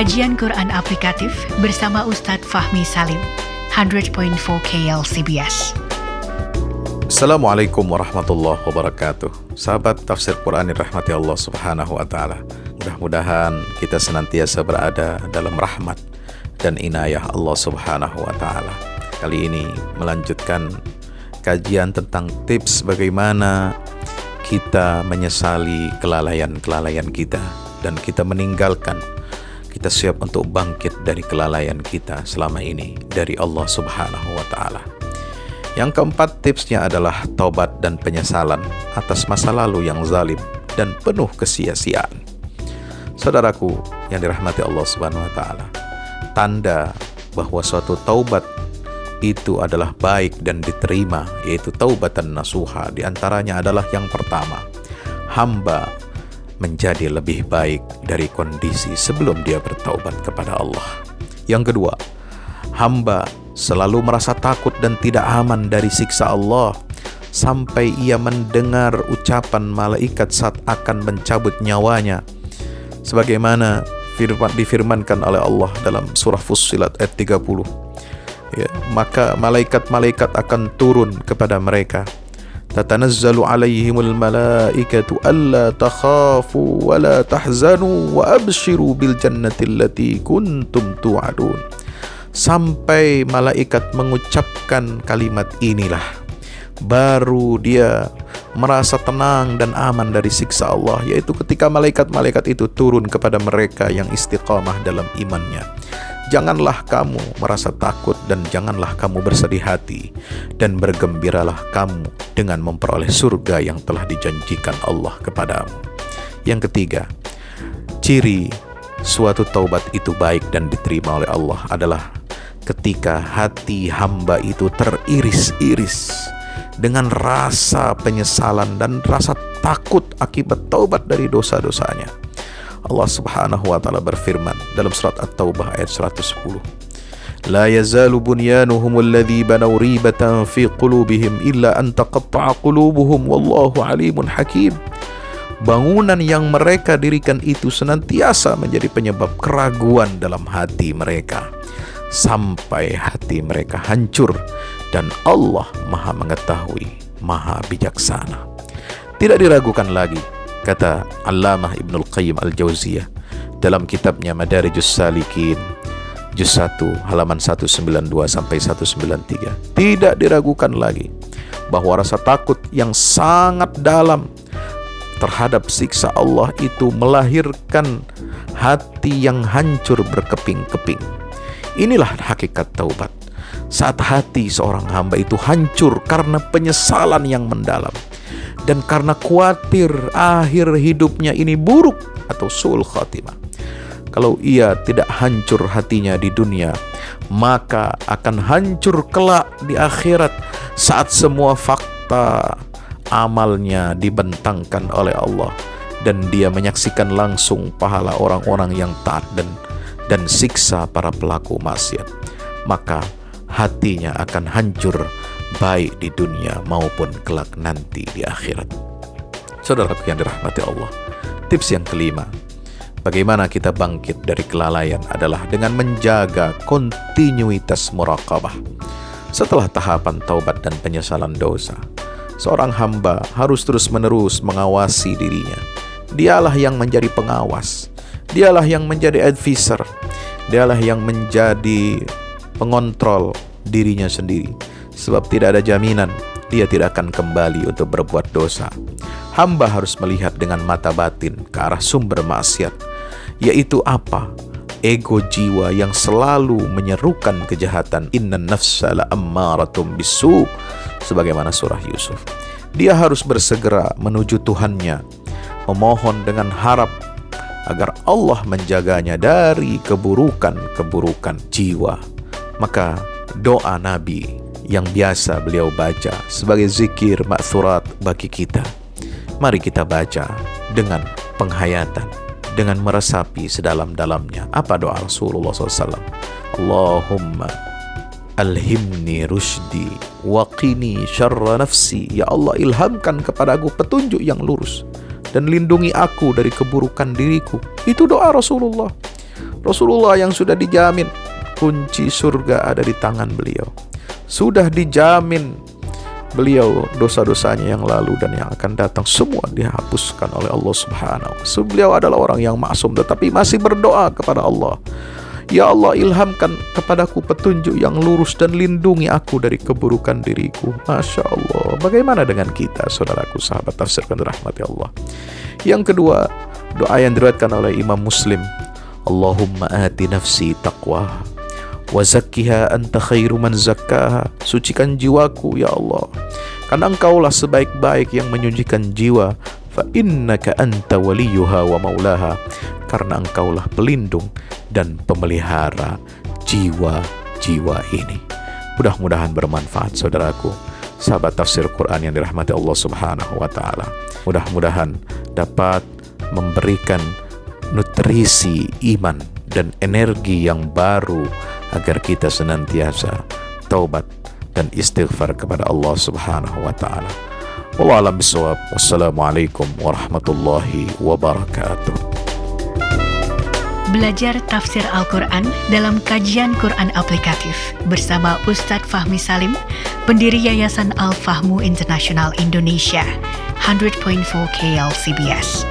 Kajian Quran Aplikatif bersama Ustadz Fahmi Salim, 100.4 KLCBS. Assalamualaikum warahmatullahi wabarakatuh. Sahabat tafsir Quran yang rahmati Allah Subhanahu wa taala. Mudah-mudahan kita senantiasa berada dalam rahmat dan inayah Allah Subhanahu wa taala. Kali ini melanjutkan kajian tentang tips bagaimana kita menyesali kelalaian-kelalaian kita dan kita meninggalkan kita siap untuk bangkit dari kelalaian kita selama ini dari Allah Subhanahu wa taala. Yang keempat tipsnya adalah taubat dan penyesalan atas masa lalu yang zalim dan penuh kesia-siaan. Saudaraku yang dirahmati Allah Subhanahu wa taala, tanda bahwa suatu taubat itu adalah baik dan diterima yaitu taubatan nasuha di antaranya adalah yang pertama hamba menjadi lebih baik dari kondisi sebelum dia bertaubat kepada Allah. Yang kedua, hamba selalu merasa takut dan tidak aman dari siksa Allah sampai ia mendengar ucapan malaikat saat akan mencabut nyawanya. Sebagaimana firman difirmankan oleh Allah dalam surah Fussilat ayat 30. Ya, maka malaikat-malaikat akan turun kepada mereka alla takhafu wa la tahzanu wa abshiru bil jannati allati kuntum tu'adun. Sampai malaikat mengucapkan kalimat inilah. Baru dia merasa tenang dan aman dari siksa Allah yaitu ketika malaikat-malaikat itu turun kepada mereka yang istiqamah dalam imannya Janganlah kamu merasa takut dan janganlah kamu bersedih hati dan bergembiralah kamu dengan memperoleh surga yang telah dijanjikan Allah kepadamu. Yang ketiga, ciri suatu taubat itu baik dan diterima oleh Allah adalah ketika hati hamba itu teriris-iris dengan rasa penyesalan dan rasa takut akibat taubat dari dosa-dosanya Allah Subhanahu wa taala berfirman dalam surat At-Taubah ayat 110. لا يزال بنيانهم الذي بنوا ريبة في قلوبهم إلا أن تقطع قلوبهم والله عليم حكيم Bangunan yang mereka dirikan itu senantiasa menjadi penyebab keraguan dalam hati mereka sampai hati mereka hancur dan Allah Maha mengetahui, Maha bijaksana. Tidak diragukan lagi kata Allamah Ibnul Qayyim Al-Jauziyah dalam kitabnya Madarijus Salikin juz 1 halaman 192 sampai 193 tidak diragukan lagi bahwa rasa takut yang sangat dalam terhadap siksa Allah itu melahirkan hati yang hancur berkeping-keping. Inilah hakikat taubat. Saat hati seorang hamba itu hancur karena penyesalan yang mendalam dan karena khawatir akhir hidupnya ini buruk atau sul khatimah. Kalau ia tidak hancur hatinya di dunia, maka akan hancur kelak di akhirat saat semua fakta amalnya dibentangkan oleh Allah dan dia menyaksikan langsung pahala orang-orang yang taat dan dan siksa para pelaku maksiat. Maka hatinya akan hancur baik di dunia maupun kelak nanti di akhirat. Saudara yang dirahmati Allah, tips yang kelima, bagaimana kita bangkit dari kelalaian adalah dengan menjaga kontinuitas muraqabah. Setelah tahapan taubat dan penyesalan dosa, seorang hamba harus terus-menerus mengawasi dirinya. Dialah yang menjadi pengawas, dialah yang menjadi advisor, dialah yang menjadi pengontrol dirinya sendiri sebab tidak ada jaminan dia tidak akan kembali untuk berbuat dosa. Hamba harus melihat dengan mata batin ke arah sumber maksiat, yaitu apa? Ego jiwa yang selalu menyerukan kejahatan. Inna nafsa la ammaratum bisu. Sebagaimana surah Yusuf. Dia harus bersegera menuju Tuhannya, memohon dengan harap agar Allah menjaganya dari keburukan-keburukan jiwa. Maka doa Nabi yang biasa beliau baca sebagai zikir maksurat bagi kita. Mari kita baca dengan penghayatan, dengan meresapi sedalam-dalamnya. Apa doa Rasulullah SAW? Allahumma alhimni rushdi waqini syarra nafsi. Ya Allah ilhamkan kepadaku petunjuk yang lurus dan lindungi aku dari keburukan diriku. Itu doa Rasulullah. Rasulullah yang sudah dijamin kunci surga ada di tangan beliau. Sudah dijamin beliau dosa-dosanya yang lalu dan yang akan datang semua dihapuskan oleh Allah Subhanahu. So, beliau adalah orang yang maksum tetapi masih berdoa kepada Allah. Ya Allah ilhamkan kepadaku petunjuk yang lurus dan lindungi aku dari keburukan diriku. Masya Allah. Bagaimana dengan kita saudaraku sahabat tafsirkan rahmati Allah. Yang kedua doa yang diriwayatkan oleh Imam Muslim. Allahumma ati nafsi taqwa wa zakkiha anta khairu man zakkaha. Sucikan jiwaku ya Allah. Karena engkaulah sebaik-baik yang menyucikan jiwa. Fa innaka anta waliyuha wa maulaha. Karena engkaulah pelindung dan pemelihara jiwa-jiwa ini. Mudah-mudahan bermanfaat saudaraku. Sahabat tafsir Quran yang dirahmati Allah Subhanahu wa taala. Mudah-mudahan dapat memberikan nutrisi iman dan energi yang baru agar kita senantiasa taubat dan istighfar kepada Allah Subhanahu wa taala. Wallahu a'lam bishawab. Wassalamualaikum warahmatullahi wabarakatuh. Belajar tafsir Al-Quran dalam kajian Quran aplikatif bersama Ustadz Fahmi Salim, pendiri Yayasan Al-Fahmu International Indonesia, 100.4 KL CBS.